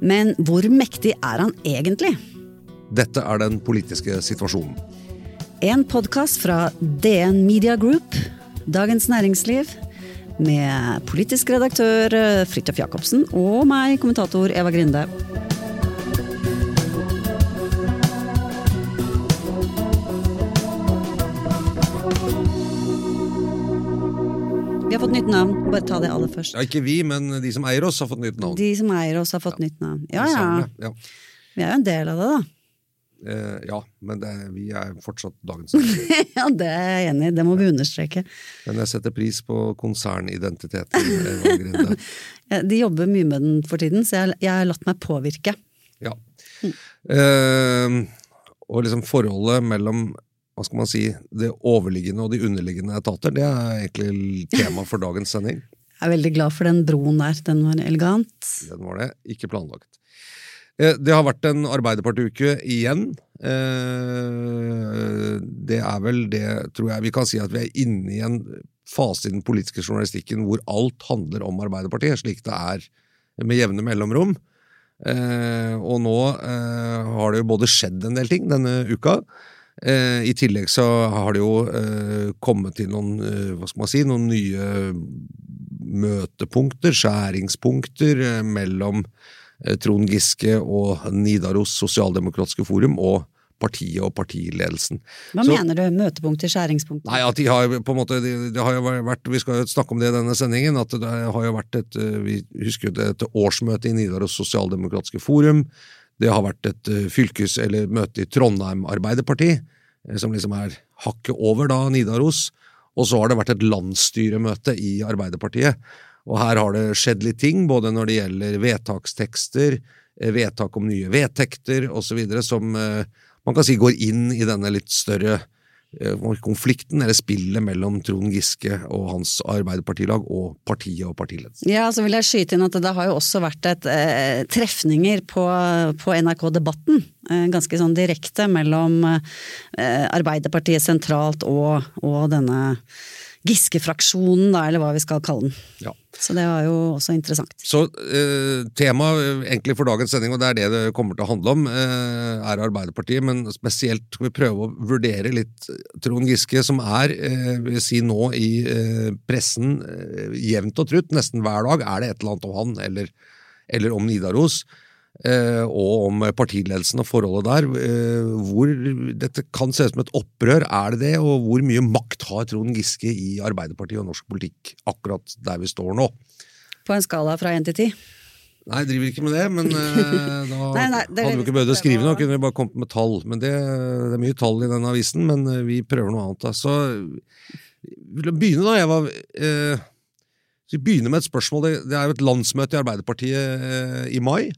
Men hvor mektig er han egentlig? Dette er den politiske situasjonen. En podkast fra DN Media Group, Dagens Næringsliv, med politisk redaktør Fridtjof Jacobsen og meg, kommentator Eva Grinde. Nytt navn. Bare ta det aller først. Ja, Ikke vi, men de som eier oss, har fått nytt navn. De som eier oss, har fått nytt navn. Ja ja. Ja. Vi er jo en del av det, da. Eh, ja, men det, vi er fortsatt dagens eier. Ja, det er jeg enig i. Det må vi understreke. Men jeg setter pris på konsernidentiteten. Ja, De jobber mye med den for tiden, så jeg, jeg har latt meg påvirke. Ja. Eh, og liksom forholdet mellom hva skal man si, det overliggende og de underliggende etater, det er egentlig tema for dagens sending. Jeg er veldig glad for den broen der. Den var elegant. Den var det, ikke planlagt. Eh, Det har vært en Arbeiderpartiuke igjen. Eh, Det er vel det, tror jeg vi kan si at vi er inne i en fase i den politiske journalistikken hvor alt handler om Arbeiderpartiet, slik det er med jevne mellomrom. Eh, Og nå har det jo både skjedd en del ting denne uka. Eh, I tillegg så har det jo eh, kommet til noen, eh, hva skal man si, noen nye møtepunkter, skjæringspunkter mellom Trond Giske og Nidaros Sosialdemokratiske Forum og partiet og partiledelsen. Hva Så- mener du? Møtepunkter, skjæringspunkter? Nei, at de har på en måte det, det har jo vært, Vi skal jo snakke om det i denne sendingen. at Det har jo vært et Vi husker jo det et årsmøte i Nidaros Sosialdemokratiske Forum. Det har vært et eh, fylkes- eller møte i Trondheim Arbeiderparti, eh, som liksom er hakket over da Nidaros. Og så har det vært et landsstyremøte i Arbeiderpartiet. Og her har det skjedd litt ting, både når det gjelder vedtakstekster, eh, vedtak om nye vedtekter osv., som man kan si går inn i denne litt større konflikten, eller spillet mellom Trond Giske og hans Arbeiderpartilag og partiet og partiledelsen. Ja, så vil jeg skyte inn at det har jo også vært et eh, trefninger på, på NRK Debatten. Eh, ganske sånn direkte mellom eh, Arbeiderpartiet sentralt og, og denne Giske-fraksjonen, da, eller hva vi skal kalle den. Ja. Så det var jo også interessant. Så eh, temaet eh, egentlig for dagens sending, og det er det det kommer til å handle om, eh, er Arbeiderpartiet, men spesielt skal vi prøve å vurdere litt Trond Giske, som er, eh, vil si nå i eh, pressen eh, jevnt og trutt, nesten hver dag er det et eller annet om han, eller, eller om Nidaros. Eh, og om partiledelsen og forholdet der. eh, Hvor dette kan se ut som et opprør, er det det? Og hvor mye makt har Trond Giske i Arbeiderpartiet og norsk politikk akkurat der vi står nå? På en skala fra én til ti. Nei, jeg driver ikke med det, men eh, da Nei, nei, det hadde vi ikke behøvd å skrive noe, kunne vi bare kommet med tall. Men det, det er mye tall i den avisen, men vi prøver noe annet. Da. Så vi vil begynne, da. Jeg var, eh, så vi begynner med et spørsmål. Det, det er jo et landsmøte i Arbeiderpartiet eh, i mai.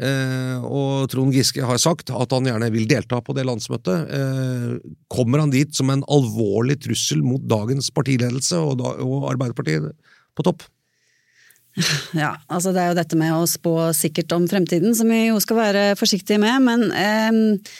Eh, og Trond Giske har sagt at han gjerne vil delta på det landsmøtet. Eh, kommer han dit som en alvorlig trussel mot dagens partiledelse og, da, og Arbeiderpartiet på topp? Ja, altså det er jo dette med å spå sikkert om fremtiden som vi jo skal være forsiktige med, men eh,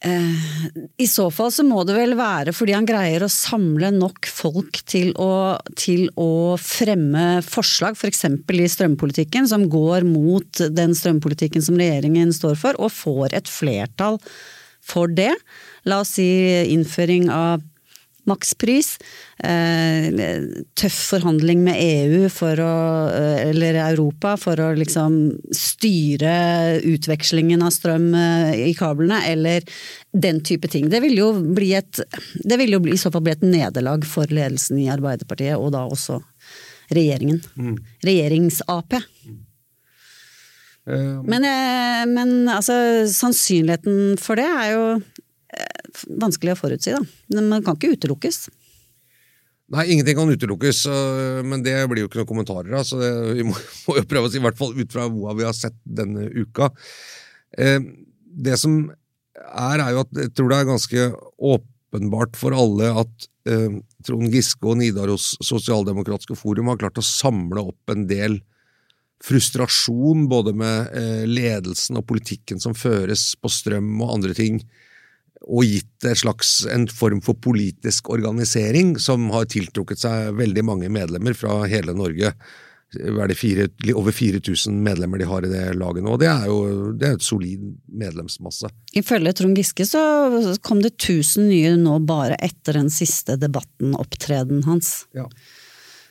i så fall så må det vel være fordi han greier å samle nok folk til å, til å fremme forslag, f.eks. For i strømpolitikken, som går mot den strømpolitikken som regjeringen står for, og får et flertall for det. La oss si innføring av makspris. Eh, tøff forhandling med EU for å, eh, eller Europa for å liksom styre utvekslingen av strøm eh, i kablene, eller den type ting. Det vil jo bli et Det vil jo bli, i så fall bli et nederlag for ledelsen i Arbeiderpartiet, og da også regjeringen. Mm. Regjerings-Ap. Men, men altså, sannsynligheten for det er jo vanskelig å forutsi, da. Men man kan ikke utelukkes. Nei, ingenting kan utelukkes, men det blir jo ikke noen kommentarer av. Så det, vi må, må, jo prøve å si, i hvert fall ut fra hva vi har sett denne uka. Eh, det som er, er jo at jeg tror det er ganske åpenbart for alle at eh, Trond Giske og Nidaros Sosialdemokratiske Forum har klart å samle opp en del frustrasjon både med eh, ledelsen og politikken som føres på strøm og andre ting og gitt et slags, en form for politisk organisering som har tiltrukket seg veldig mange medlemmer fra hele Norge. Er det fire, over 4000 medlemmer de har i det laget nå. Det er jo det er et solid medlemsmasse. Ifølge Trond Giske så kom det 1000 nye nå bare etter den siste debatten, opptreden hans. Ja.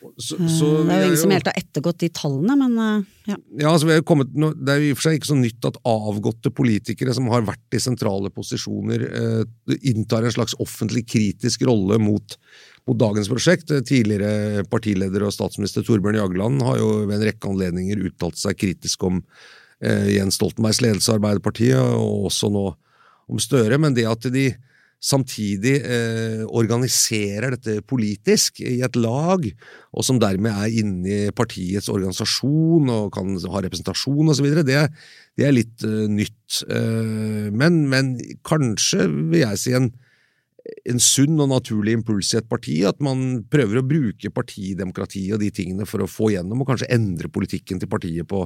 Så, eh, så det er jo ingen som helt har ettergått de tallene, men eh, ja. ja altså kommet, det er jo i og for seg ikke så nytt at avgåtte politikere som har vært i sentrale posisjoner, eh, inntar en slags offentlig kritisk rolle mot, mot, dagens prosjekt. Tidligere partileder og statsminister Torbjørn Jagland har jo ved en rekke anledninger uttalt seg kritisk om eh, Jens Stoltenbergs ledelse av Arbeiderpartiet, og også nå om Støre. Men det at de samtidig eh, organiserer dette politisk i et lag, og som dermed er inni partiets organisasjon og kan ha representasjon osv., det, det er litt eh, nytt. Eh, men, men, kanskje, vil jeg si, en, en sunn og naturlig impuls i et parti, at man prøver å bruke partidemokratiet og de tingene for å få gjennom, og kanskje endre politikken til partiet på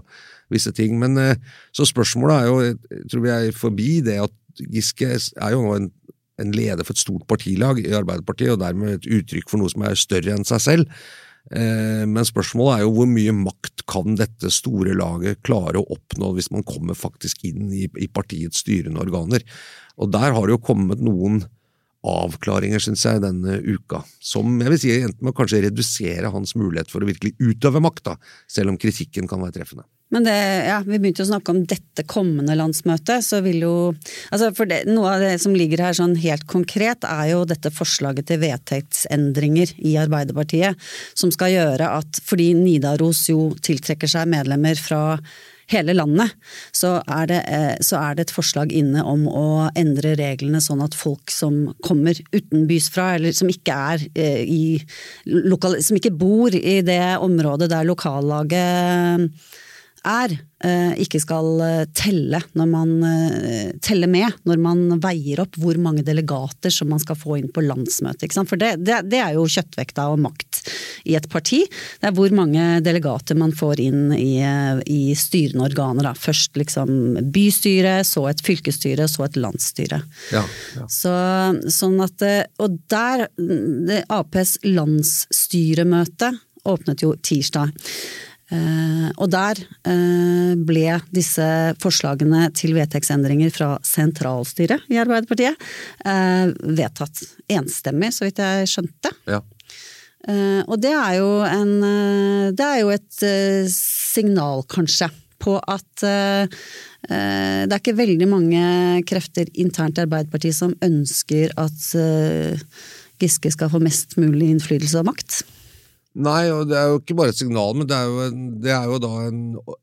visse ting. Men eh, Så spørsmålet er jo, tror vi er forbi det at Giske er jo nå en en leder for et stort partilag i Arbeiderpartiet, og dermed et uttrykk for noe som er større enn seg selv. Eh, men spørsmålet er jo hvor mye makt kan dette store laget klare å oppnå hvis man kommer faktisk inn i, partiets styrende organer. Og der har det jo kommet noen avklaringer, syns jeg, denne uka, som jeg vil si enten må kanskje redusere hans mulighet for å virkelig utøve makt, selv om kritikken kan være treffende. Men det, ja, vi begynte å snakke om dette kommende landsmøtet, så vil jo altså for det, Noe av det som ligger her sånn helt konkret, er jo dette forslaget til vedtektsendringer i Arbeiderpartiet, som skal gjøre at fordi Nidaros jo tiltrekker seg medlemmer fra hele landet, så er, det, eh, så er, det, et forslag inne om å endre reglene sånn at folk som kommer utenbys fra, eller som ikke er eh, i Som ikke bor i det området der lokallaget er, eh, ikke skal eh, telle, man, eh, telle, med når man veier opp hvor mange delegater som man skal få inn på landsmøtet. For det, det, det, er jo kjøttvekta og makt i et parti. Det er hvor mange delegater man får inn i, i styrende organer. Da. Først liksom bystyre, så et fylkesstyre, så et landsstyre. Ja, ja. Så, sånn at, og der, Aps landsstyremøte åpnet jo tirsdag. Uh, og der uh, ble disse forslagene til vedtektsendringer fra sentralstyret i Arbeiderpartiet uh, vedtatt enstemmig, så vidt jeg skjønte. Ja. og det er jo en Det er jo et signal, kanskje, på at det er ikke veldig mange krefter internt i Arbeiderpartiet som ønsker at Giske skal få mest mulig innflytelse og makt. Nei, og det er jo ikke bare et signal, men det er jo, en, det er jo da en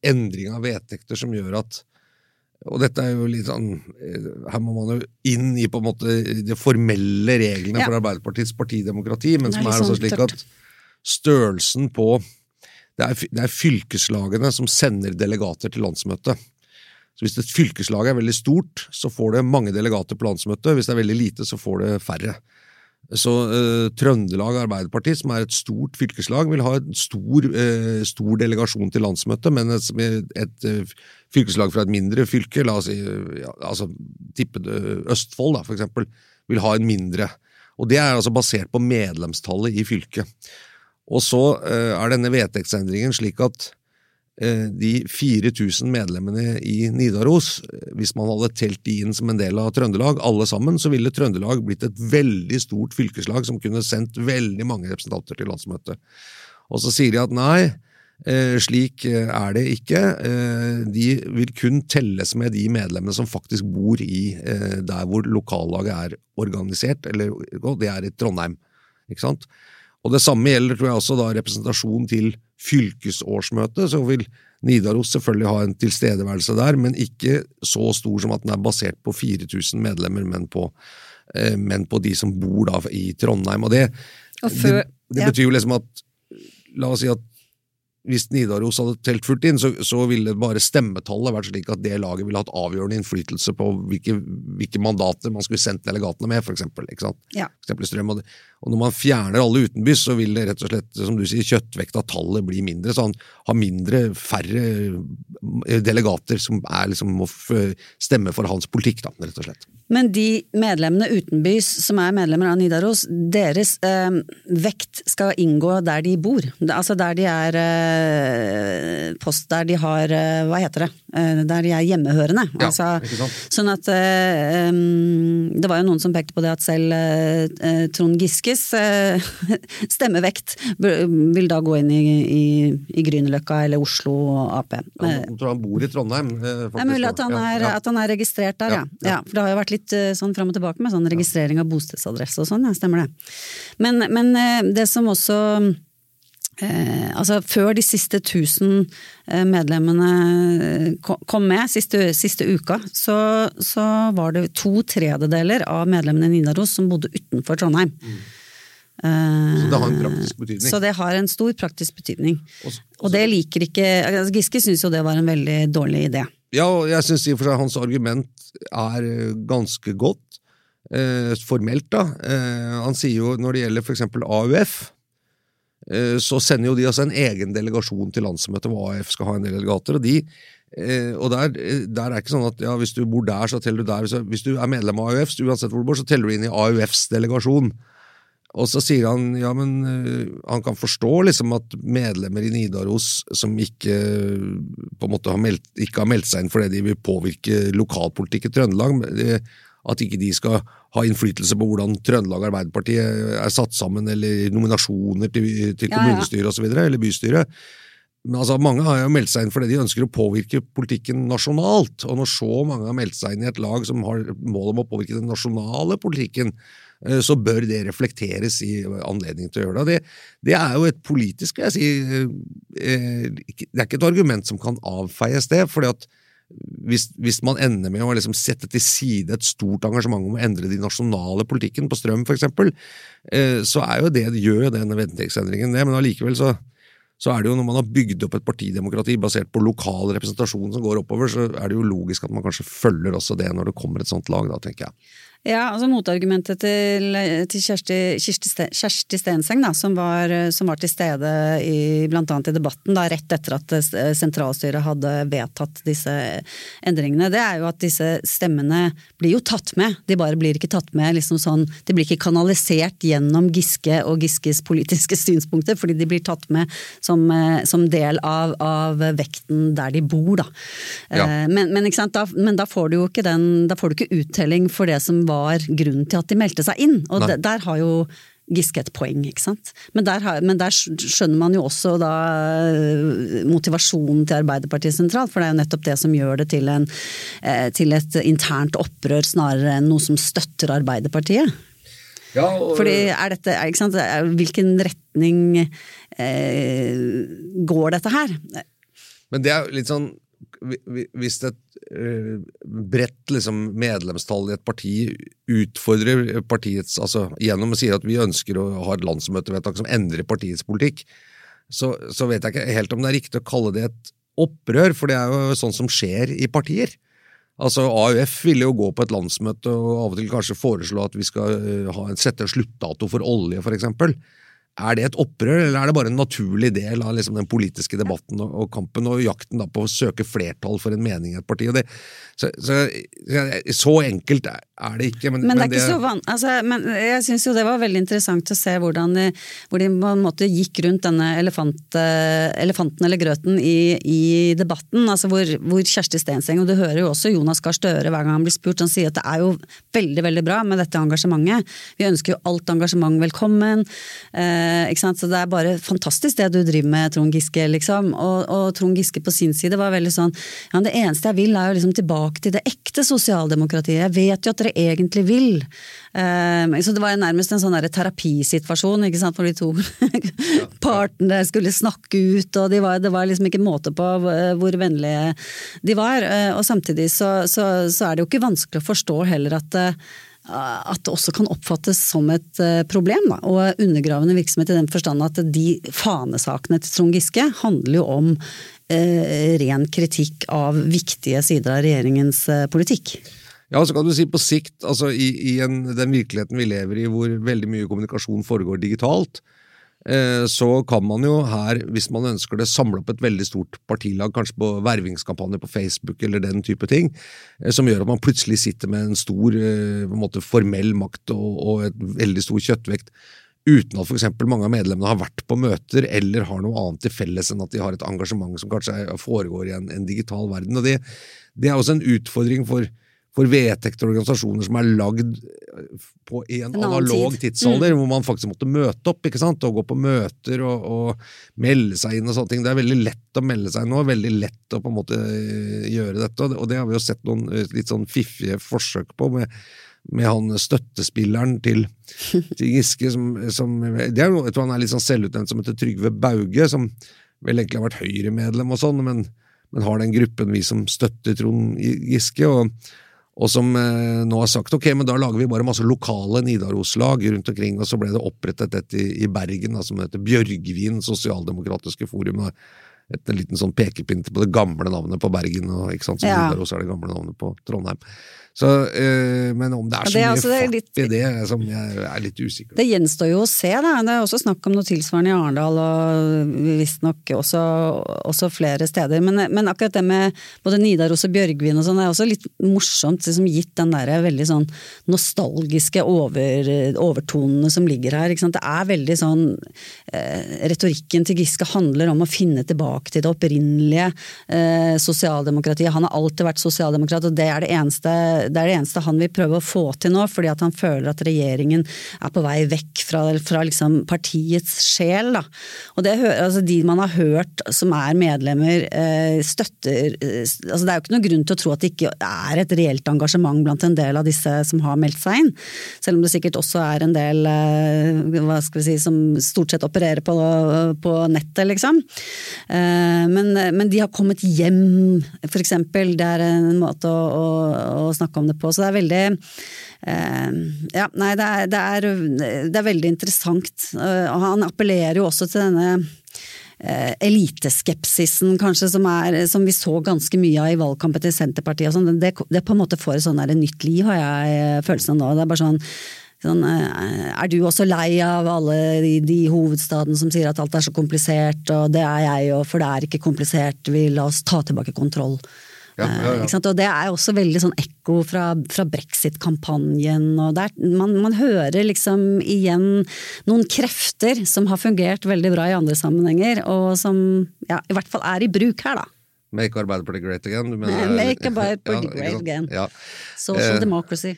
endring av vedtekter som gjør at og dette er jo litt sånn eh, Her må man jo inn i på en måte de formelle reglene ja. for Arbeiderpartiets partidemokrati, men som er, er altså slik at størrelsen på det er, det er, fylkeslagene som sender delegater til landsmøtet. Så Hvis et fylkeslag er veldig stort, så får det mange delegater på landsmøtet. Hvis det er veldig lite, så får det færre. Så eh, Trøndelag Arbeiderparti, som er et stort fylkeslag, vil ha en stor, eh, stor delegasjon til landsmøtet, men et, et, et, fylkeslag fra et mindre fylke, la oss si ja, altså tippe Østfold da, for eksempel, vil ha en mindre. Og Det er altså basert på medlemstallet i fylket. Og så eh, er denne vedtektsendringen slik at de 4000 medlemmene i Nidaros, eh, hvis man hadde telt de inn som en del av Trøndelag, alle sammen, så ville Trøndelag blitt et veldig stort fylkeslag som kunne sendt veldig mange representanter til landsmøtet. Og så sier de at nei, eh, slik er det ikke. De vil kun telles med de medlemmene som faktisk bor i der hvor lokallaget er organisert, eller det er i Trondheim. Ikke sant? Og Det samme gjelder tror jeg også da representasjon til fylkesårsmøtet. Så vil Nidaros selvfølgelig ha en tilstedeværelse der, men ikke så stor som at den er basert på 4000 medlemmer, men på, eh, men på de som bor da i Trondheim. Og det, før, det, det betyr jo liksom at La oss si at hvis Nidaros hadde telt fullt inn, så, så, ville bare stemmetallet vært slik at det laget ville hatt avgjørende innflytelse på hvilke, hvilke mandater man skulle sendt delegatene med, for eksempel. Ikke sant? Ja. For eksempel strøm. Og, det, og, når man fjerner alle utenbys, så vil det rett og slett, som du sier, kjøttvekt av tallet bli mindre. Så han har mindre, færre eh, delegater som er, liksom, må stemme for hans politikk, da, rett og slett. Men de medlemmene utenbys som er medlemmer av Nidaros, deres øh, vekt skal inngå der de bor. Altså der de er eh, post der de har eh, Hva heter det? Eh, der de er hjemmehørende. Ja, altså, sånn at eh, Det var jo noen som pekte på det at selv eh, Trond Giskes stemmevekt vil da gå inn i, i, i Grünerløkka eller Oslo Ap. Jeg tror han bor i Trondheim. Det er mulig at han er, ja. At han er registrert der, ja. ja. For det har jo vært litt sånn fram og tilbake med sånn registrering av bostedsadresse og sånn, ja, stemmer det. Men, men det som også Eh, altså Før de siste 1000 eh, medlemmene kom med, siste, siste uka, så, så, var det to tredjedeler av medlemmene i Nidaros som bodde utenfor Trondheim. Mm. Så det har en praktisk betydning? Så det har en stor praktisk betydning. Også, også, og det liker ikke altså Giske syns jo det var en veldig dårlig idé. Ja, og jeg syns i og for seg hans argument er eh, ganske godt. Eh, formelt, da. Eh, han sier jo når det gjelder eksempel AUF, eh, så sender jo de altså en egen delegasjon til landsmøtet hvor AUF skal ha en del delegater. og de eh, og der, eh, der, er ikke sånn at ja, hvis du bor der, så teller du der. Hvis du er medlem av AUF, uansett hvor du bor, så teller du inn i AUFs delegasjon. Og så sier han ja, men han kan forstå liksom at medlemmer i Nidaros som ikke på en måte har meldt, ikke har meldt seg inn fordi de vil påvirke lokalpolitikk i Trøndelag, at ikke de skal ha innflytelse på hvordan Trøndelag Arbeiderparti er satt sammen, eller nominasjoner til, til kommunestyret ja, ja. osv., eller bystyret. Men altså, Mange har jo meldt seg inn fordi de ønsker å påvirke politikken nasjonalt. Og når så mange har meldt seg inn i et lag som har mål om å påvirke den nasjonale politikken, Eh, så bør det reflekteres i anledning til å gjøre det. Det, det er jo et politisk jeg si, eh, Det er ikke et argument som kan avfeies, det. fordi at hvis, hvis, man ender med å liksom sette til side et stort engasjement om å endre de nasjonale politikken, på strøm f.eks., eh, så er jo det, gjør jo denne vedtektsendringen det. Men allikevel så, så er det jo når man har bygd opp et partidemokrati basert på lokal representasjon som går oppover, så er det jo logisk at man kanskje følger også det når det kommer et sånt lag, da, tenker jeg. Ja, altså Motargumentet til, til Kjersti, Kjersti, Stenseng, da, som, var, som var, til stede i, annet i debatten da, rett etter at sentralstyret hadde vedtatt disse endringene, det er jo at disse stemmene blir jo tatt med. De bare blir ikke tatt med liksom sånn De blir ikke kanalisert gjennom Giske og Giskes politiske synspunkter, fordi de blir tatt med som, som del av, av, vekten der de bor, da. Ja. Eh, men, men, da, men da får du jo ikke den Da får du ikke uttelling for det som var grunnen til at de meldte seg inn. Og der, der har jo Giske et poeng, ikke sant. Men der, har, men der, skjønner man jo også da eh, motivasjonen til Arbeiderpartiet sentralt, for det er jo nettopp det som gjør det til, en, eh, til et internt opprør snarere enn noe som støtter Arbeiderpartiet. Ja, og... Fordi er dette, ikke sant, Hvilken retning eh, går dette her? Men det er litt sånn hvis et uh, bredt liksom, medlemstall i et parti utfordrer partiets altså Gjennom å si at vi ønsker å ha et landsmøtevedtak som endrer partiets politikk, så, så, vet jeg ikke helt om det er riktig å kalle det et opprør, for det er jo sånn som skjer i partier. Altså AUF ville jo gå på et landsmøte og av og til kanskje foreslå at vi skal uh, ha en, sette en sluttdato for olje, for eksempel. Er det et opprør, eller er det bare en naturlig del av liksom, den politiske debatten og, og, kampen og jakten da, på å søke flertall for en mening i et parti? Det, så, så, så, enkelt er det ikke. Men, men det er ikke så van... Altså, men jeg syns jo det var veldig interessant å se hvordan de, hvor de på en måte gikk rundt denne elefant, elefanten eller grøten i, i debatten. altså hvor, hvor, Kjersti Stenseng, og du hører jo også Jonas Gahr Støre hver gang han blir spurt, han sier at det er jo veldig veldig bra med dette engasjementet. Vi ønsker jo alt engasjement velkommen. Eh, Eh, Så det er bare fantastisk det du driver med, Trond Giske, liksom. Og, og, Trond Giske på sin side var veldig sånn ja, det eneste jeg vil er jo liksom tilbake til det ekte sosialdemokratiet. Jeg vet jo at dere egentlig vil. Eh, så det var nærmest en sånn terapisituasjon, ikke sant, for de to partene skulle snakke ut, og de var, det var liksom ikke måte på hvor vennlige de var. Eh, og samtidig så, så, så er det jo ikke vanskelig å forstå heller at at det også kan oppfattes som et eh, problem, da, og undergravende virksomhet i den forstand at de fanesakene til Trond Giske handler jo om eh, ren kritikk av viktige sider av regjeringens eh, politikk. Ja, så kan du si på sikt, altså i, i en, den virkeligheten vi lever i hvor veldig mye kommunikasjon foregår digitalt, Eh, så kan man jo her, hvis man ønsker det, samle opp et veldig stort partilag, kanskje på vervingskampanje på Facebook eller den type ting, eh, som gjør at man plutselig sitter med en stor eh, en måte, formell makt og, og et veldig stor kjøttvekt, uten at f.eks. mange av medlemmene har vært på møter eller har noe annet til felles enn at de har et engasjement som kanskje foregår i en, en digital verden. Og det, det er også en utfordring for for vedtekter og organisasjoner som er lagd eh, på en, en analog tid. tidsalder, mm. hvor man faktisk måtte møte opp ikke sant? og gå på møter og, og, melde seg inn og sånne ting. Det er veldig lett å melde seg nå, veldig lett å på en måte eh, gjøre dette, og det har vi jo sett noen eh, litt sånn fiffige forsøk på. med med han støttespilleren til, til Giske, som, som det er jeg tror han er litt sånn selvutnevnt som heter Trygve Bauge, som vel egentlig har vært Høyre-medlem og sånn, men, men, har den gruppen vi som støtter Trond Giske. og og som eh, nå har sagt ok, men da lager vi bare masse lokale Nidaros-lag rundt omkring, og så ble det opprettet et i, i Bergen da, som heter Bjørgvin sosialdemokratiske forum. Da. Et, en liten sånn pekepinn på det gamle navnet på Bergen, og ikke sant, som ja. Nidaros er det gamle navnet på Trondheim. Så, øh, men om det er så det er mye altså, litt, i det, som jeg er litt usikker Det gjenstår jo å se, da. Det er også snakk om noe tilsvarende i Arendal, og visstnok også, også flere steder. Men, men, akkurat det med både Nidaros og Bjørgvin og sånn, er også litt morsomt, liksom gitt den der veldig sånn nostalgiske over, overtonene som ligger her. Det er veldig sånn eh, Retorikken til Giske handler om å finne tilbake til det opprinnelige eh, sosialdemokratiet. Han har alltid vært sosialdemokrat, og det er det eneste det er det eneste han vil prøve å få til nå, fordi at han føler at regjeringen er på vei vekk fra, fra liksom partiets sjel. Da. Og det, altså de man har hørt som er medlemmer, eh, støtter eh, altså Det er jo ikke noen grunn til å tro at det ikke er et reelt engasjement blant en del av disse som har meldt seg inn. Selv om det sikkert også er en del eh, hva skal vi si, som stort sett opererer på, på nettet, liksom. Men, men, de har kommet hjem, eksempel. Det er en måte å, å, å snakke snakke om det på. Så det er veldig eh, Ja, nei, det er, det, er, det er, veldig interessant. Eh, og han appellerer jo også til denne eh, eliteskepsisen, kanskje, som, er, som, vi så ganske mye av i valgkampen til Senterpartiet. og sånn, det, det, på en måte får et sånn nytt liv, har jeg følelsen av nå. Det er bare sånn Sånn, er du også lei av alle de, de hovedstaden som sier at alt er så komplisert, og det er jeg òg, for det er ikke komplisert, vi la oss ta tilbake kontroll. Ja, ja, ja. Og det er også veldig sånn ekko fra, fra brexit-kampanjen. og der, man, man, hører liksom igjen noen krefter som har fungert veldig bra i andre sammenhenger, og som ja, i hvert fall er i bruk her, da. Make Arbeiderpartiet great again? Mener, Make Arbeiderpartiet great again. Social eh. democracy.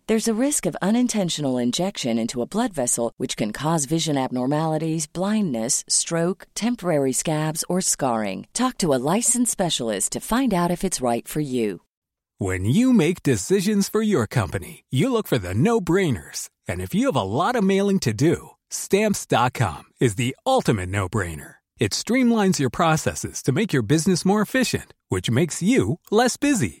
There's a risk of unintentional injection into a blood vessel, which can cause vision abnormalities, blindness, stroke, temporary scabs, or scarring. Talk to a licensed specialist to find out if it's right for you. When you make decisions for your company, you look for the no brainers. And if you have a lot of mailing to do, stamps.com is the ultimate no brainer. It streamlines your processes to make your business more efficient, which makes you less busy.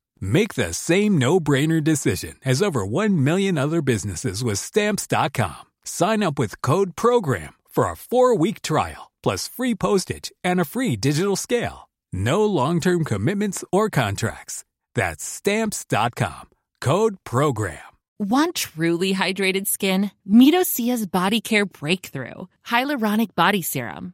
Make the same no-brainer decision as over 1 million other businesses with stamps.com. Sign up with code program for a 4-week trial plus free postage and a free digital scale. No long-term commitments or contracts. That's stamps.com. Code program. Want truly hydrated skin? Meet Body Care Breakthrough Hyaluronic Body Serum.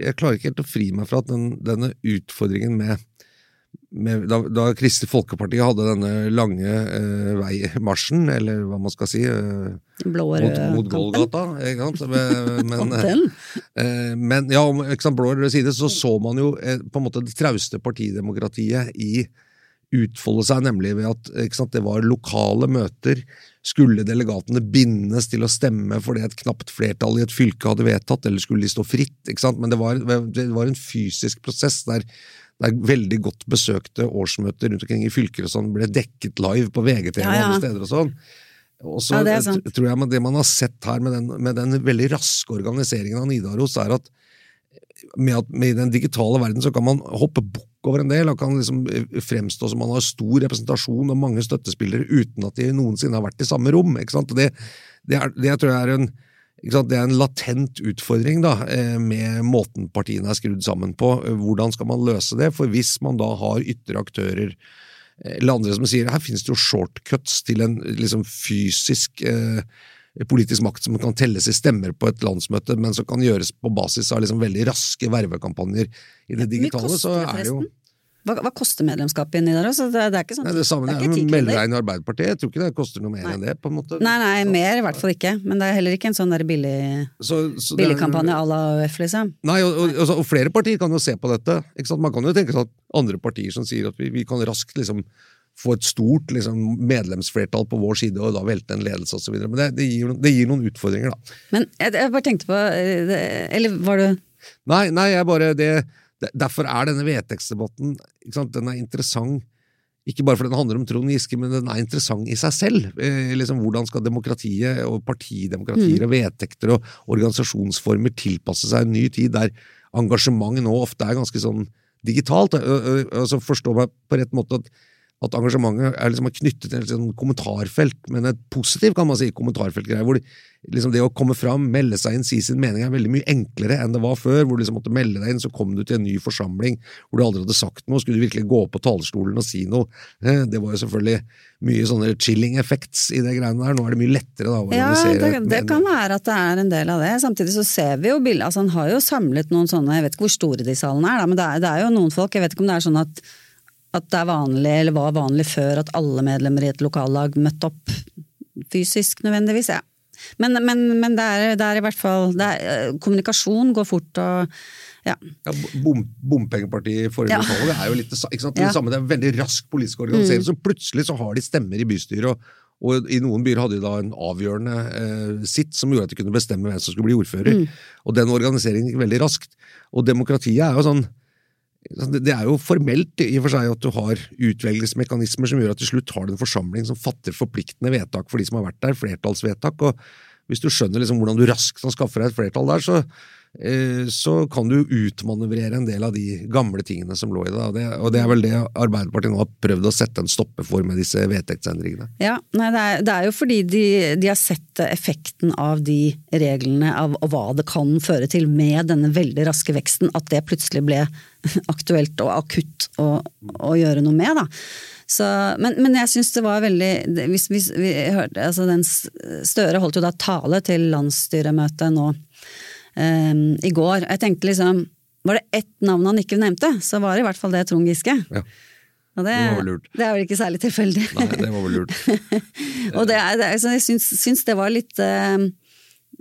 Jeg klarer ikke helt å fri meg fra at den, denne utfordringen med, med da, da Kristelig Folkeparti hadde denne lange eh, veimarsjen, eller hva man skal si eh, mot, mot Golgata, ikke sant? Men, men, Kanten. eh, men ja, om ikke blå og rød side, så så man jo eh, på en måte det trauste partidemokratiet i utfolde seg, nemlig ved at sant, det var lokale møter. Skulle delegatene bindes til å stemme fordi et knapt flertall i et fylke hadde vedtatt, eller skulle de stå fritt? Men det var, det var en fysisk prosess der, der veldig godt besøkte årsmøter rundt omkring i fylker og sånn ble dekket live på VGTV Ja, og ja. andre steder og sånn. Og så Ja, tror jeg det man har sett her med den, med den veldig raske organiseringen av Nidaros, er at med, at med den digitale verden så kan man hoppe bukk over en del, og kan liksom eh, fremstå som man har stor representasjon og mange støttespillere uten at de noensinne har vært i samme rom. ikke sant? Og Det, det, er, det tror jeg er en? Det er en latent utfordring da, eh, med måten partiene er skrudd sammen på. Eh, Hvordan skal man løse det? For hvis man da har ytre aktører eller andre som sier her finnes det jo shortcuts til en liksom fysisk eh, politisk makt som kan telles i stemmer på et landsmøte, men som kan gjøres på basis av liksom veldig raske vervekampanjer i det digitale, så er det jo? Hva, hva koster medlemskapet i Nidaros? Altså, Det, det er ikke sånn Nei, det samme det er ikke med melde kroner. deg inn i Arbeiderpartiet. Jeg tror ikke det koster noe mer Nei. enn det. på en måte. Nei, nei, mer i hvert fall ikke. Men det er heller ikke en sånn billig, Så, så billigkampanje à la AUF, liksom. Nei, og, og, og, og flere partier kan jo se på dette. Ikke sant? Man kan jo tenke seg at andre partier som sier at vi, vi kan raskt liksom få et stort liksom, medlemsflertall på vår side og da velte en ledelse osv. Men det, det, gir, det gir noen utfordringer, da. Men jeg, jeg bare tenkte på eh, Eller var du Nei, nei, jeg bare det, Derfor er denne vedtektsdebatten den er interessant. Ikke bare fordi den handler om Trond Giske, men den er interessant i seg selv. Eh, liksom, hvordan skal demokratiet og partidemokratier og vedtekter og organisasjonsformer tilpasse seg en ny tid der engasjement nå ofte er ganske sånn digitalt? Og, så forstå meg på rett måte at at engasjementet er liksom knyttet til et sånn kommentarfelt, men et positivt kan man si, kommentarfeltgreie, hvor liksom det å komme fram, melde seg inn, si sin mening er veldig mye enklere enn det var før, hvor du liksom måtte melde deg inn, så kom du til en ny forsamling hvor du aldri hadde sagt noe, skulle du virkelig gå på talerstolen og si noe. Eh, Det var jo selvfølgelig mye sånne chilling effects i det greiene der, nå er det mye lettere da, å Ja, organisere det, det kan være at det er en del av det. Samtidig så ser vi jo bilder Altså, han har jo samlet noen sånne Jeg vet ikke hvor store de salene er, da, men det er, det er jo noen folk Jeg vet ikke om det er sånn at at det er vanlig, eller var vanlig før, at alle medlemmer i et lokallag møtte opp fysisk nødvendigvis. Ja. Men, men, men det, er, det, er, i hvert fall er, Kommunikasjon går fort og ja. ja bom, Bompengepartiet i forrige ja. valg er jo litt det, ja. samme. Det er veldig rask politisk organisering. Mm. Så plutselig så har de stemmer i bystyret. og og I noen byer hadde de da en avgjørende eh, sitt som gjorde at de kunne bestemme hvem som skulle bli ordfører. Mm. Og Den organiseringen gikk veldig raskt. Og demokratiet er jo sånn det er jo formelt i og for seg at du har utvelgelsesmekanismer som gjør at til slutt har du en forsamling som fatter forpliktende vedtak for de som har vært der, flertallsvedtak. og Hvis du skjønner liksom hvordan du raskt kan skaffe deg et flertall der, så, så kan du utmanøvrere en del av de gamle tingene som lå i det. Og det, og det er vel det Arbeiderpartiet nå har prøvd å sette en stopper for med disse vedtektsendringene. Ja, nei, det, er, det, er, jo fordi de, de, har sett effekten av de reglene av, og hva det kan føre til med denne veldig raske veksten, at det plutselig ble aktuelt og akutt å, å gjøre noe med. da. Så, men, men, jeg syns det var veldig hvis, hvis vi hørte, altså den Støre holdt jo da tale til landsstyremøtet nå um, i går. Jeg tenkte liksom Var det ett navn han ikke nevnte, så var det i hvert fall det Trond Giske. Ja. Og det, det, det er vel ikke særlig tilfeldig. Nei, det var vel lurt. og det, det, jeg syns, syns det var litt uh,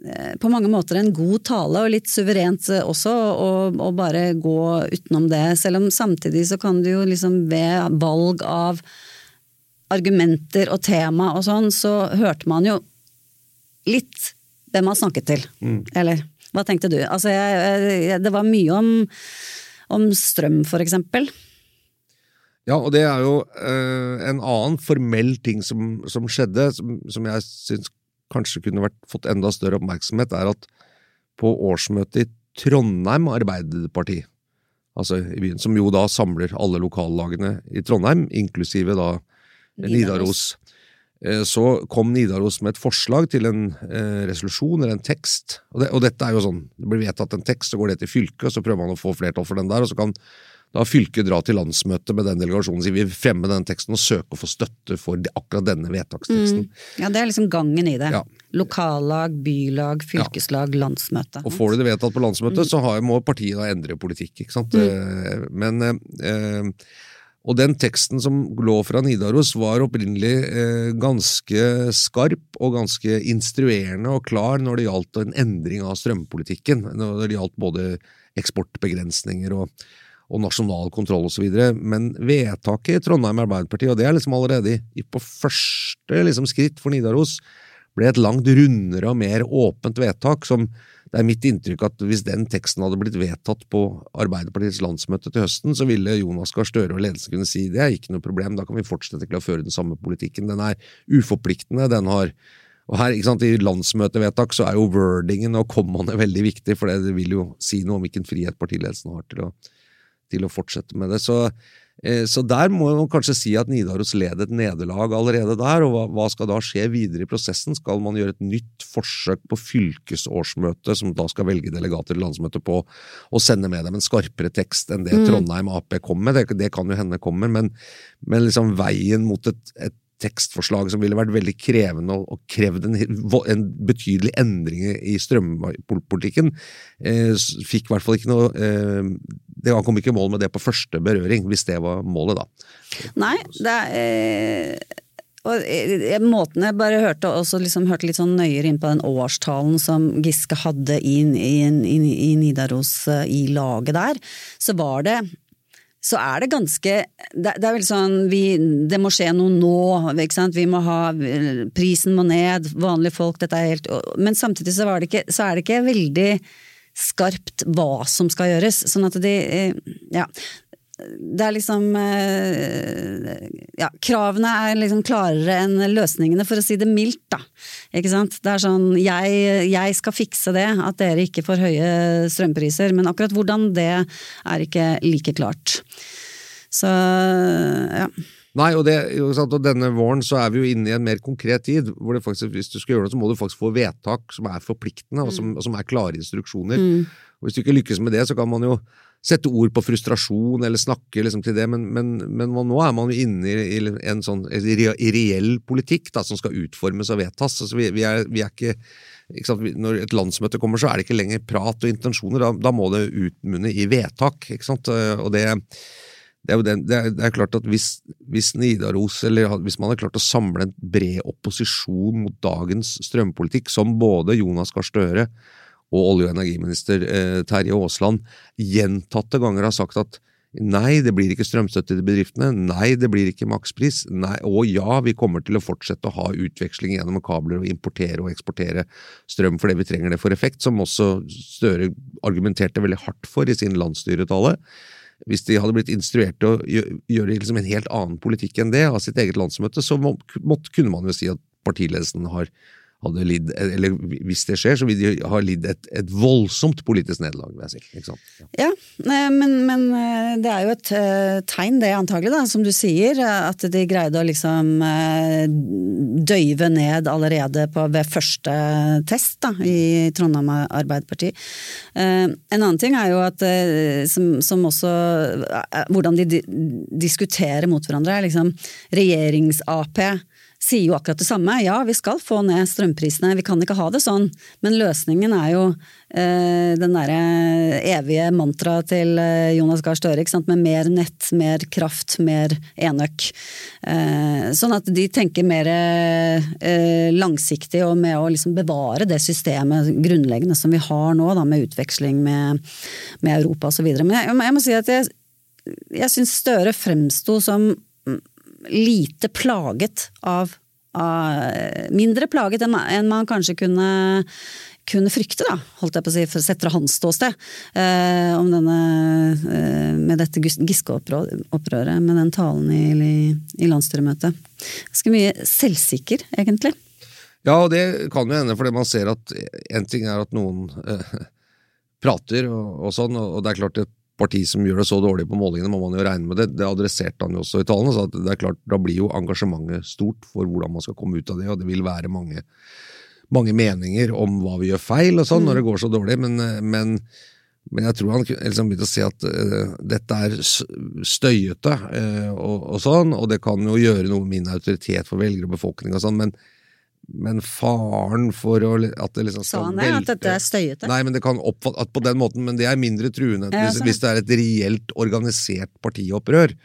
Eh, på mange måter en god tale, og litt suverent også, å bare gå utenom det. Selv om samtidig så kan du jo liksom ved valg av argumenter og tema og sånn, så hørte man jo litt hvem man snakket til. Mm. Eller hva tenkte du? Altså, jeg, jeg, det var mye om, om strøm, for eksempel. Ja, og det er jo eh, en annen formell ting som, som skjedde, som, som jeg syns kanskje kunne vært, fått enda større oppmerksomhet, er at på årsmøtet i Trondheim Arbeiderparti, altså i byen, som jo da samler alle lokallagene i Trondheim, inklusive da Nidaros, så kom Nidaros med et forslag til en eh, resolusjon eller en tekst. Og, det, og, dette er jo sånn, det blir vedtatt en tekst, så går det til fylket, og så prøver man å få flertall for den der, og så kan da fylket dra til landsmøtet med den delegasjonen og si vi fremmer den teksten og søker å få støtte for akkurat denne vedtaksteksten. Mm. Ja, Det er liksom gangen i det. Ja. Lokallag, bylag, fylkeslag, ja. landsmøte. Og Får du det vedtatt på landsmøtet, mm. så har, må partiet da endre politikk. ikke sant? Mm. Eh, men eh, og den teksten som lå fra Nidaros, var opprinnelig eh, ganske skarp og ganske instruerende og klar når det gjaldt en endring av strømpolitikken. Når det gjaldt både eksportbegrensninger og og nasjonal kontroll osv. Men vedtaket i Trondheim Arbeiderparti, og det er liksom allerede i, på første liksom, skritt for Nidaros, ble et langt rundere og mer åpent vedtak. som det er mitt inntrykk at hvis den teksten hadde blitt vedtatt på Arbeiderpartiets landsmøte til høsten, så ville Jonas Gahr Støre og ledelsen kunne si det er ikke noe problem, da kan vi fortsette til å føre den samme politikken. Den er uforpliktende, den har og her, ikke sant, I landsmøtevedtak så er jo wordingen og kommaene veldig viktig, for det vil jo si noe om hvilken frihet partiledelsen har til å til å fortsette med det. Så, så der må man kanskje si at Nidaros led et nederlag allerede der. og hva, skal da skje videre i prosessen? Skal man gjøre et nytt forsøk på fylkesårsmøte, som da skal velge delegater til landsmøtet på, og sende med dem en skarpere tekst enn det mm. Trondheim Ap kom med? Det, det kan jo hende kommer, men, men liksom veien mot et, et tekstforslag som ville vært veldig krevende og, og krevd en, en, betydelig endring i strømpolitikken, eh, fikk i hvert fall ikke noe eh, det Han kom ikke i mål med det på første berøring, hvis det var målet, da. Nei, det er eh... Og eh, måten jeg bare hørte, liksom hørte litt sånn nøyere inn på den årstalen som Giske hadde i, i, i, i Nidaros, eh, i laget der, så var det så er det ganske Det, det er vel sånn vi, Det må skje noe nå, ikke sant. Vi må ha Prisen må ned, vanlige folk, dette er helt Men samtidig så, ikke, så er det ikke veldig skarpt hva som skal gjøres. Sånn at de Ja det er liksom eh, Ja, kravene er liksom klarere enn løsningene, for å si det mildt, da. Ikke sant. Det er sånn jeg, jeg skal fikse det, at dere ikke får høye strømpriser, men akkurat hvordan det er ikke like klart. Så ja. Nei, og, det, og, denne våren så er vi jo inne i en mer konkret tid. hvor det faktisk, Hvis du skal gjøre noe, så må du faktisk få vedtak som er forpliktende, og som, og som er klare instruksjoner. Mm. Og Hvis du ikke lykkes med det, så kan man jo sette ord på frustrasjon eller snakke liksom til det, men, men, men, nå er man jo inne i, en sånn reell politikk da, som skal utformes og vedtas. Altså, vi, vi, er, vi, er, ikke, ikke Når et landsmøte kommer, så er det ikke lenger prat og intensjoner. Da, da må det utmunne i vedtak. ikke sant? Og det, det er jo den, det er, det er klart at hvis, hvis Nidaros, eller hvis man har klart å samle en bred opposisjon mot dagens strømpolitikk, som både Jonas Gahr Støre og olje- og energiminister eh, Terje Aasland gjentatte ganger har sagt at Nei, det blir ikke strømstøtte til bedriftene. Nei, det blir ikke makspris. Nei, og ja, vi kommer til å fortsette å ha utveksling gjennom kabler og importere og eksportere strøm fordi vi trenger det for effekt, som også Støre argumenterte veldig hardt for i sin landsstyretale. Hvis de hadde blitt instruert til å gjøre liksom en helt annen politikk enn det av sitt eget landsmøte, så må, kunne man jo si at partiledelsen har hadde lidd, eller hvis det skjer, så vil de ha lidd et, et voldsomt politisk nederlag, si. Ja, ja men, men, eh, det er jo et eh, tegn det antagelig, da, som du sier, at de greide å liksom eh, døyve ned allerede på, ved første test da, i Trondheim Arbeiderparti. En annen ting er jo at som, som også Hvordan de diskuterer mot hverandre, er liksom regjerings-Ap sier jo akkurat det samme. Ja, vi skal få ned strømprisene, vi kan ikke ha det sånn. Men løsningen er jo eh, den derre evige mantraet til eh, Jonas Gahr Støre, med mer nett, mer kraft, mer enøk. Eh, sånn at de tenker mer eh, langsiktig og med å liksom bevare det systemet grunnleggende som vi har nå, da, med utveksling med, med Europa osv. Men jeg, jeg, må si at jeg, jeg syns Støre fremsto som lite plaget av, av Mindre plaget enn enn man kanskje kunne, kunne frykte, da, holdt jeg på å si, sett fra hans ståsted, eh, om denne eh, med dette Giske-opprøret, med den talen i, i, landsstyremøtet. Ganske mye selvsikker, egentlig. Ja, og det kan jo hende, fordi man ser at en ting er at noen eh, prater og, og, sånn, og det er klart at parti som gjør det så dårlig på målingene, må man jo regne med det. Det adresserte han jo også i tallene. så det er klart, Da blir jo engasjementet stort for hvordan man skal komme ut av det, og det vil være mange, mange meninger om hva vi gjør feil og sånn mm. når det går så dårlig, men, men, men jeg tror han liksom begynte å si at uh, dette er støyete uh, og, og, sånn, og det kan jo gjøre noe med min autoritet for velgere og befolkning og sånn, men men faren for å, at det liksom Sa han det? At dette er støyete? Nei, men det kan oppfattes på den måten, men det er mindre truende ja, hvis, hvis, det er et reelt organisert partiopprør.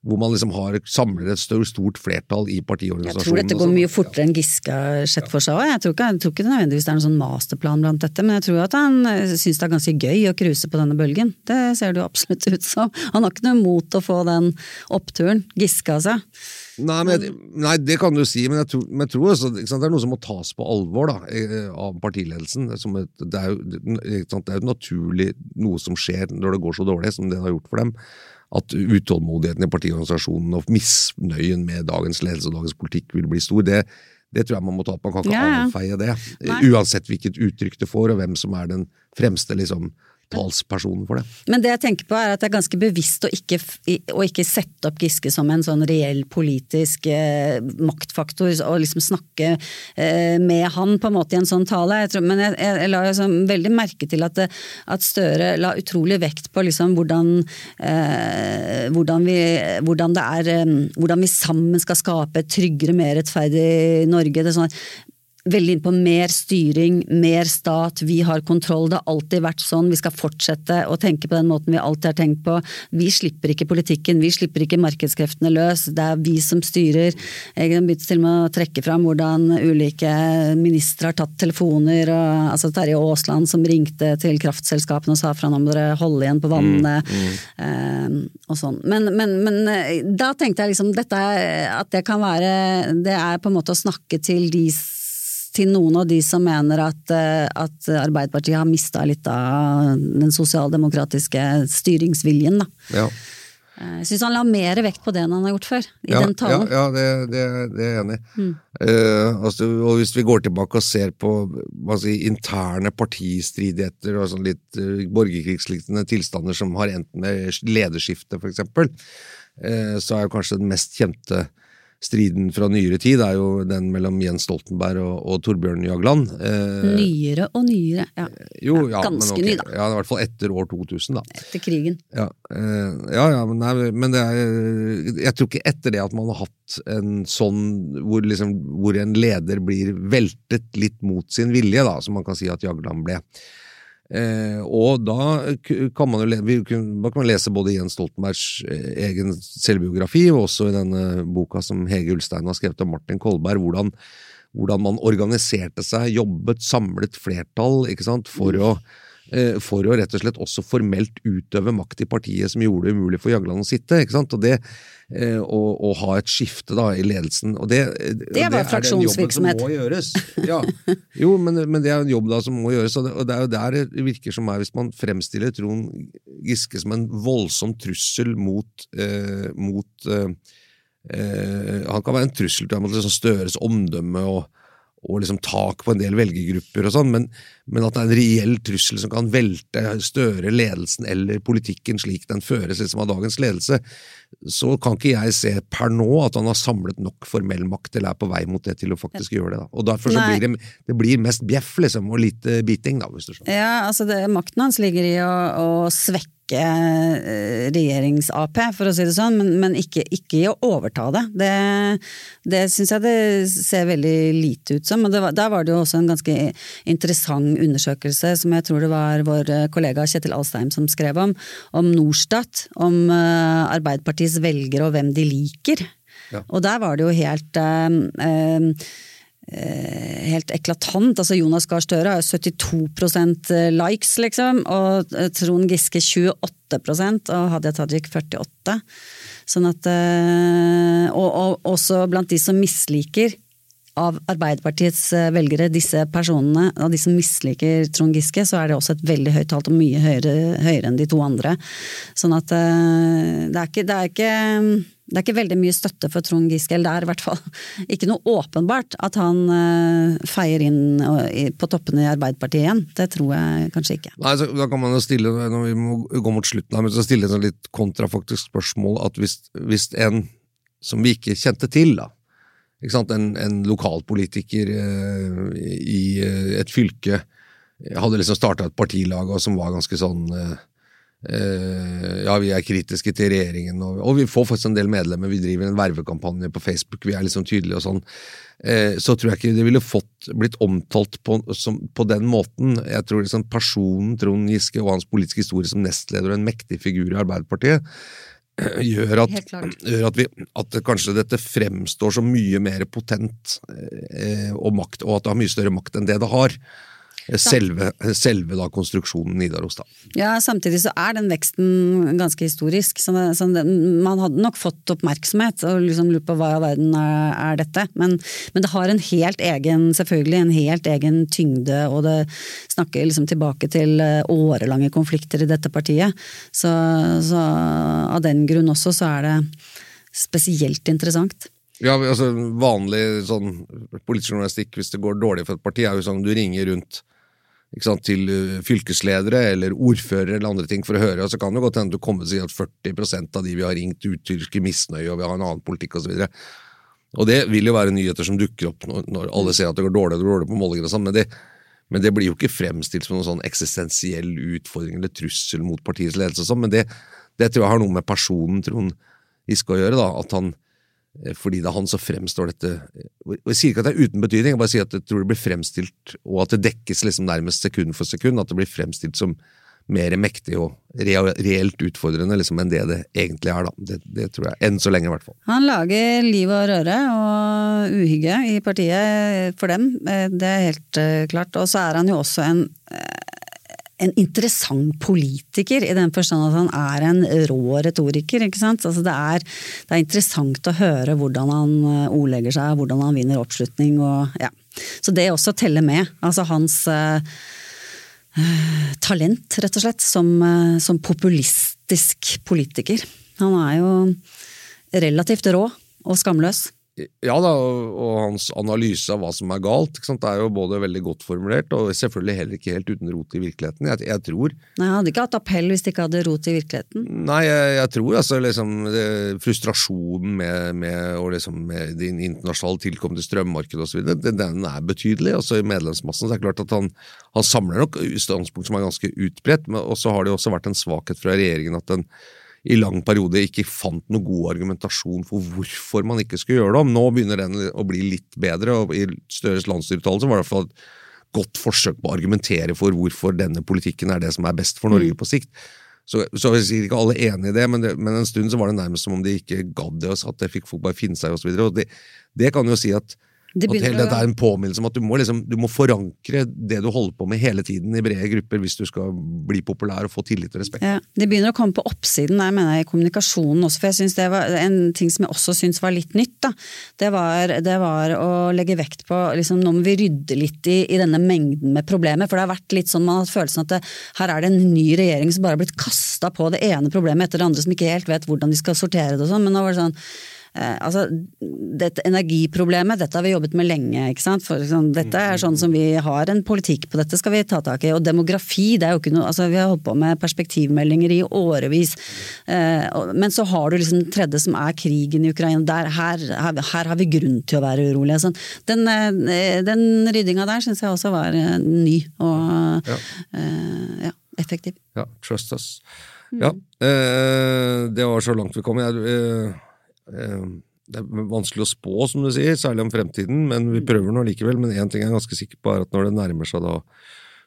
Hvor man liksom har, samler et stort, stort flertall i partiorganisasjonen. Jeg tror dette går mye fortere enn Giske har sett for seg òg. Jeg, tror ikke, jeg tror ikke det nødvendigvis er noen sånn masterplan blant dette, men jeg tror at han eh, syns det er ganske gøy å cruise på denne bølgen. Det ser det jo absolutt ut som. Han har ikke noe mot å få den oppturen. Giske, altså. Nei, men, nei, det kan du si, men jeg tror, men jeg tror også, det er noe som må tas på alvor da, eh, av partiledelsen. Det er, jo, det er jo naturlig noe som skjer når det går så dårlig som det har gjort for dem. At utålmodigheten i partiorganisasjonen og misnøyen med dagens ledelse og dagens politikk vil bli stor. Det, det tror jeg man må ta på. Man kan ikke ja, ja. avfeie det. Nei. Uansett hvilket uttrykk det får, og hvem som er den fremste liksom, talspersonen for det. Men det jeg tenker på er at det er ganske bevisst å ikke, å ikke sette opp Giske som en sånn reell politisk eh, maktfaktor, og liksom snakke eh, med han på en måte i en sånn tale. Jeg tror, men jeg, jeg, jeg la liksom veldig merke til at, at, Støre la utrolig vekt på liksom hvordan, eh, hvordan, vi, hvordan, er, eh, hvordan vi sammen skal skape et tryggere, mer rettferdig Norge. Det er sånn veldig inn på mer styring, mer stat, vi har kontroll. Det har alltid vært sånn, vi skal fortsette å tenke på den måten vi alltid har tenkt på. Vi slipper ikke politikken, vi slipper ikke markedskreftene løs, det er vi som styrer. Jeg har begynt til og med å trekke fram hvordan ulike ministre har tatt telefoner, og, altså Terje Aasland som ringte til kraftselskapene og sa fra nå må dere holde igjen på vannet, mm, mm. Og sånn. Men, men, men, eh, da tenkte jeg liksom dette, at det kan være Det er på en måte å snakke til de til noen av de som mener at, eh, at Arbeiderpartiet har mista litt av den sosialdemokratiske styringsviljen. Da. Ja. Eh, jeg syns han la mer vekt på det enn han har gjort før. i ja, den talen. Ja, ja det, det, det, er jeg enig i. Mm. Uh, altså, og hvis vi går tilbake og ser på si, interne partistridigheter og sånn litt uh, borgerkrigslignende tilstander som har endt med lederskifte, for eksempel, uh, så er jo kanskje den mest kjente striden fra nyere tid er jo den mellom Jens Stoltenberg og, og Torbjørn Jagland. Eh, nyere og nyere, ja. Jo, ja Ganske okay. ny, da. Ja, I hvert fall etter år 2000, da. Etter krigen. Ja, eh, ja, ja men, nei, men, det er Jeg tror ikke etter det at man har hatt en sånn hvor, liksom, hvor en leder blir veltet litt mot sin vilje, da, som man kan si at Jagland ble. Eh, og da kan man jo da kan man lese både Jens Stoltenbergs eh, egen selvbiografi, og også i denne boka som Hege Ulstein har skrevet om Martin Kolberg, hvordan, hvordan man organiserte seg, jobbet, samlet flertall ikke sant, for å for å rett og slett også formelt utøve makt i partiet som gjorde det umulig for Jagland å sitte. ikke sant? Og det eh, å, ha et skifte da i ledelsen og Det, eh, det var fraksjonsvirksomhet. Det er den jobben som må gjøres. Ja. Jo, men, men, det er en jobb da som må gjøres, og det, og det er jo der det virker som meg, hvis man fremstiller Trond Giske som en voldsom trussel mot, eh, mot eh, Han kan være en trussel til liksom Støres omdømme og og liksom tak på en del velgergrupper og sånn, men, men, at det er en reell trussel som kan velte Støre, ledelsen eller politikken slik den føres liksom av dagens ledelse, så kan ikke jeg se per nå at han har samlet nok formell makt eller er på vei mot det til å faktisk gjøre det. da. Og Derfor så blir det, det blir mest bjeff liksom, og lite biting, da, hvis du skjønner. Ja, altså det, Makten hans ligger i å, å svekke eh, regjerings-Ap, for å si det sånn, men, men ikke, ikke, i å overta det. Det, det syns jeg det ser veldig lite ut som. og var, Der var det jo også en ganske interessant undersøkelse som jeg tror det var vår kollega Kjetil Alstheim som skrev om, om Norstat. Om uh, Arbeiderpartiets velgere og hvem de liker. Ja. Og der var det jo helt uh, Eh, helt eklatant. Altså Jonas Gahr Støre har jo 72 eh, likes, liksom, og eh, Trond Giske 28 og Hadia Tajik 48 Sånn at Og, og også blant de som misliker av Arbeiderpartiets velgere, disse personene, av de som misliker Trond Giske, så er det også et veldig høyt tall, og mye høyere, høyere, enn de to andre. Sånn at det er ikke, det er ikke det er ikke veldig mye støtte for Trond Giske, eller det er i hvert fall ikke noe åpenbart at han uh, feier inn på toppene i Arbeiderpartiet igjen. Det tror jeg kanskje ikke. Nei, så Da kan man jo stille, når vi må gå mot slutten her, men så stille et litt kontrafaktisk spørsmål at hvis, hvis, en som vi ikke kjente til, da, en, en lokalpolitiker uh, i et fylke hadde liksom starta et partilag og som var ganske sånn Uh, ja, vi er kritiske til regjeringen, og, og, vi får faktisk en del medlemmer. Vi driver en vervekampanje på Facebook, vi er liksom tydelige og sånn. Uh, så tror jeg ikke det ville fått blitt omtalt på, som, på den måten. Jeg tror liksom personen Trond Giske og hans politiske historie som nestleder og en mektig figur i Arbeiderpartiet gjør at, gjør at, vi, at kanskje dette fremstår som mye mer potent og makt, og at det har mye større makt enn det det har selve, selve da, konstruksjonen Nidaros. Da. Ja, Samtidig så er den veksten ganske historisk. Så, så det, man hadde nok fått oppmerksomhet og liksom lurt på hva i verden er, er dette. Men, men, det har en helt egen, selvfølgelig en helt egen tyngde, og det snakker liksom tilbake til eh, årelange konflikter i dette partiet. Så, så av den grunn også så er det spesielt interessant. Ja, altså Vanlig sånn politisk journalistikk hvis det går dårlig for et parti, er jo sånn du ringer rundt sant, til eh, fylkesledere eller ordførere eller andre ting for å høre, og så kan det godt hende du kommer å si at 40% av de vi har ringt, uttrykker misnøye og vi har en annen politikk osv. Og, og det vil jo være nyheter som dukker opp når, når alle ser at det går dårlig, det går dårlig på målinger og sånn, men, men, det blir jo ikke fremstilt som noen sånn eksistensiell utfordring eller trussel mot partiets ledelse og sånn, men det, det, tror jeg har noe med personen Trond Giske å gjøre, da, at han fordi det er han som fremstår dette Jeg sier ikke at det er uten betydning, jeg bare sier at jeg tror det blir fremstilt, og at det dekkes liksom nærmest sekund for sekund, at det blir fremstilt som mer mektig og reelt utfordrende liksom, enn det det egentlig er. da. Det, det, tror jeg. Enn så lenge, i hvert fall. Han lager liv og røre og uhygge i partiet for dem, eh, det er helt eh, klart. Og så er han jo også en en interessant politiker, i den forstand at han er en rå retoriker. ikke sant? Altså det, er, det, er, interessant å høre hvordan han eh, ordlegger seg, hvordan han vinner oppslutning. Og, ja. Så det også teller med. Altså hans uh, talent, rett og slett, som, uh, som populistisk politiker. Han er jo relativt rå og skamløs. Ja da, og hans analyse av hva som er galt, det er jo både veldig godt formulert og selvfølgelig heller ikke helt uten rot i virkeligheten. Jeg, jeg tror Nei, Han hadde ikke hatt appell hvis det ikke hadde rot i virkeligheten? Nei, jeg, jeg tror altså liksom det, frustrasjonen med, med, liksom, med de internasjonale tilkommende strømmarkedet osv., den er betydelig. Også i medlemsmassen så er det klart at han, han samler nok standpunkt som er ganske utbredt, men så har det også vært en svakhet fra regjeringen at den i lang periode ikke fant noe god argumentasjon for hvorfor man ikke skulle gjøre det om. Nå begynner den å bli litt bedre, og i Støres landsstyreuttalelse var det i hvert fall et godt forsøk på å argumentere for hvorfor denne politikken er det som er best for Norge på sikt. Så, så jeg sikkert ikke alle enig i det men, det, men en stund så var det nærmest som om de ikke gadd det, og at det fikk folk bare finne seg osv. Det, det kan jo si at Det at hele dette er en påminnelse om at du må, liksom, du må forankre det du holder på med hele tiden i brede grupper hvis du skal bli populær og få tillit og respekt. Ja, det begynner å komme på oppsiden der, mener jeg, i kommunikasjonen også. For jeg synes det var en ting som jeg også syns var litt nytt, da. Det var, det var å legge vekt på liksom, Nå må vi rydde litt i, i denne mengden med problemer. For det har vært litt sånn man har hatt følelsen at det, her er det en ny regjering som bare har blitt kasta på det ene problemet etter det andre, som ikke helt vet hvordan de skal sortere det og sånn. Men nå var det sånn altså, dette Energiproblemet, dette har vi jobbet med lenge. ikke sant? For, sånn, dette er sånn som vi har en politikk på, dette skal vi ta tak i. Og demografi, det er jo ikke noe altså Vi har holdt på med perspektivmeldinger i årevis. Eh, men så har du liksom den tredje som er krigen i Ukraina. Der, her, her, her har vi grunn til å være urolige. Sånn. Den, eh, den ryddinga der syns jeg også var eh, ny og eh, ja, effektiv. Ja, trust us. Ja, eh, det var så langt vi kom. Jeg, eh, eh, det er vanskelig å spå, som du sier, særlig om fremtiden, men vi prøver nå likevel. Men én ting jeg er ganske sikker på, er at når det nærmer seg da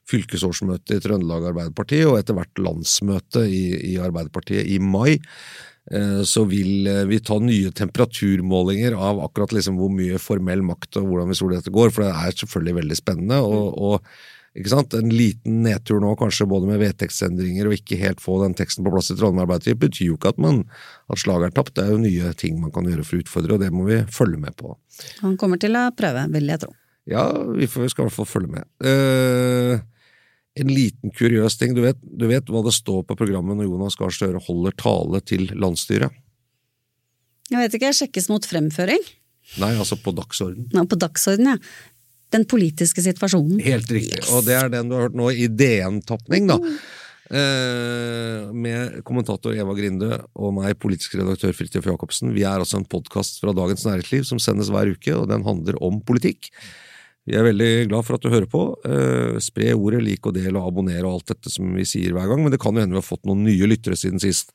fylkesårsmøte i Trøndelag Arbeiderparti, og etter hvert landsmøte i, i Arbeiderpartiet i mai, eh, så vil eh, vi ta nye temperaturmålinger av akkurat liksom hvor mye formell makt og hvordan vi tror dette går, for det er selvfølgelig veldig spennende. og, og? En liten nedtur nå, kanskje både med vedtektsendringer og ikke helt få den teksten på plass i Trondheim Arbeiderparti, betyr jo ikke at, man, at slaget er tapt. Det er jo nye ting man kan gjøre for å utfordre, og det må vi følge med på. Han kommer til å prøve, vil jeg tro. Ja, vi får, vi skal i hvert fall følge med. Eh, en liten kuriøs ting. Du vet, du vet hva det står på programmet når Jonas Gahr Støre holder tale til landsstyret? Jeg vet ikke, jeg sjekkes mot fremføring? Nei, altså på dagsorden. Nå, på dagsorden, ja. Den politiske situasjonen. Helt riktig. Og det er den du har hørt nå i DN-tapning, da. Eh, med kommentator Eva Grinde og meg, politisk redaktør Fridtjof Jacobsen. Vi er altså en podkast fra Dagens Næringsliv som sendes hver uke, og den handler om politikk. Vi er veldig glad for at du hører på. Eh, spre ordet, lik og del og abonner og alt dette som vi sier hver gang, men det kan jo hende vi har fått noen nye lyttere siden sist.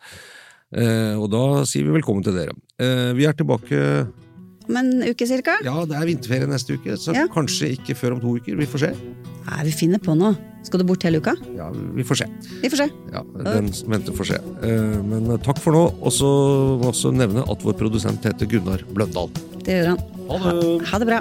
Eh, og da sier vi velkommen til dere. Eh, vi er tilbake Om en uke cirka? Ja, det er vinterferie neste uke, så Ja. kanskje ikke før om to uker. Vi får se. Nei, vi finner på noe. Skal du bort hele uka? Ja, vi får se. Vi får se. Ja, den venter får se. Eh, Men eh, takk for nå. Og så må jeg også nevne at vår produsent heter Gunnar Bløndal. Det gjør han. Ha det! Ha det bra.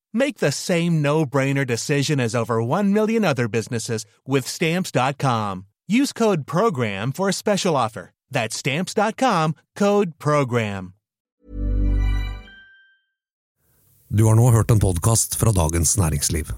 Make the same no-brainer decision as over 1 million other businesses with stamps.com. Use code PROGRAM for a special offer. That's stamps.com, code PROGRAM. Du har nå hørt en podkast fra Dagens Næringsliv.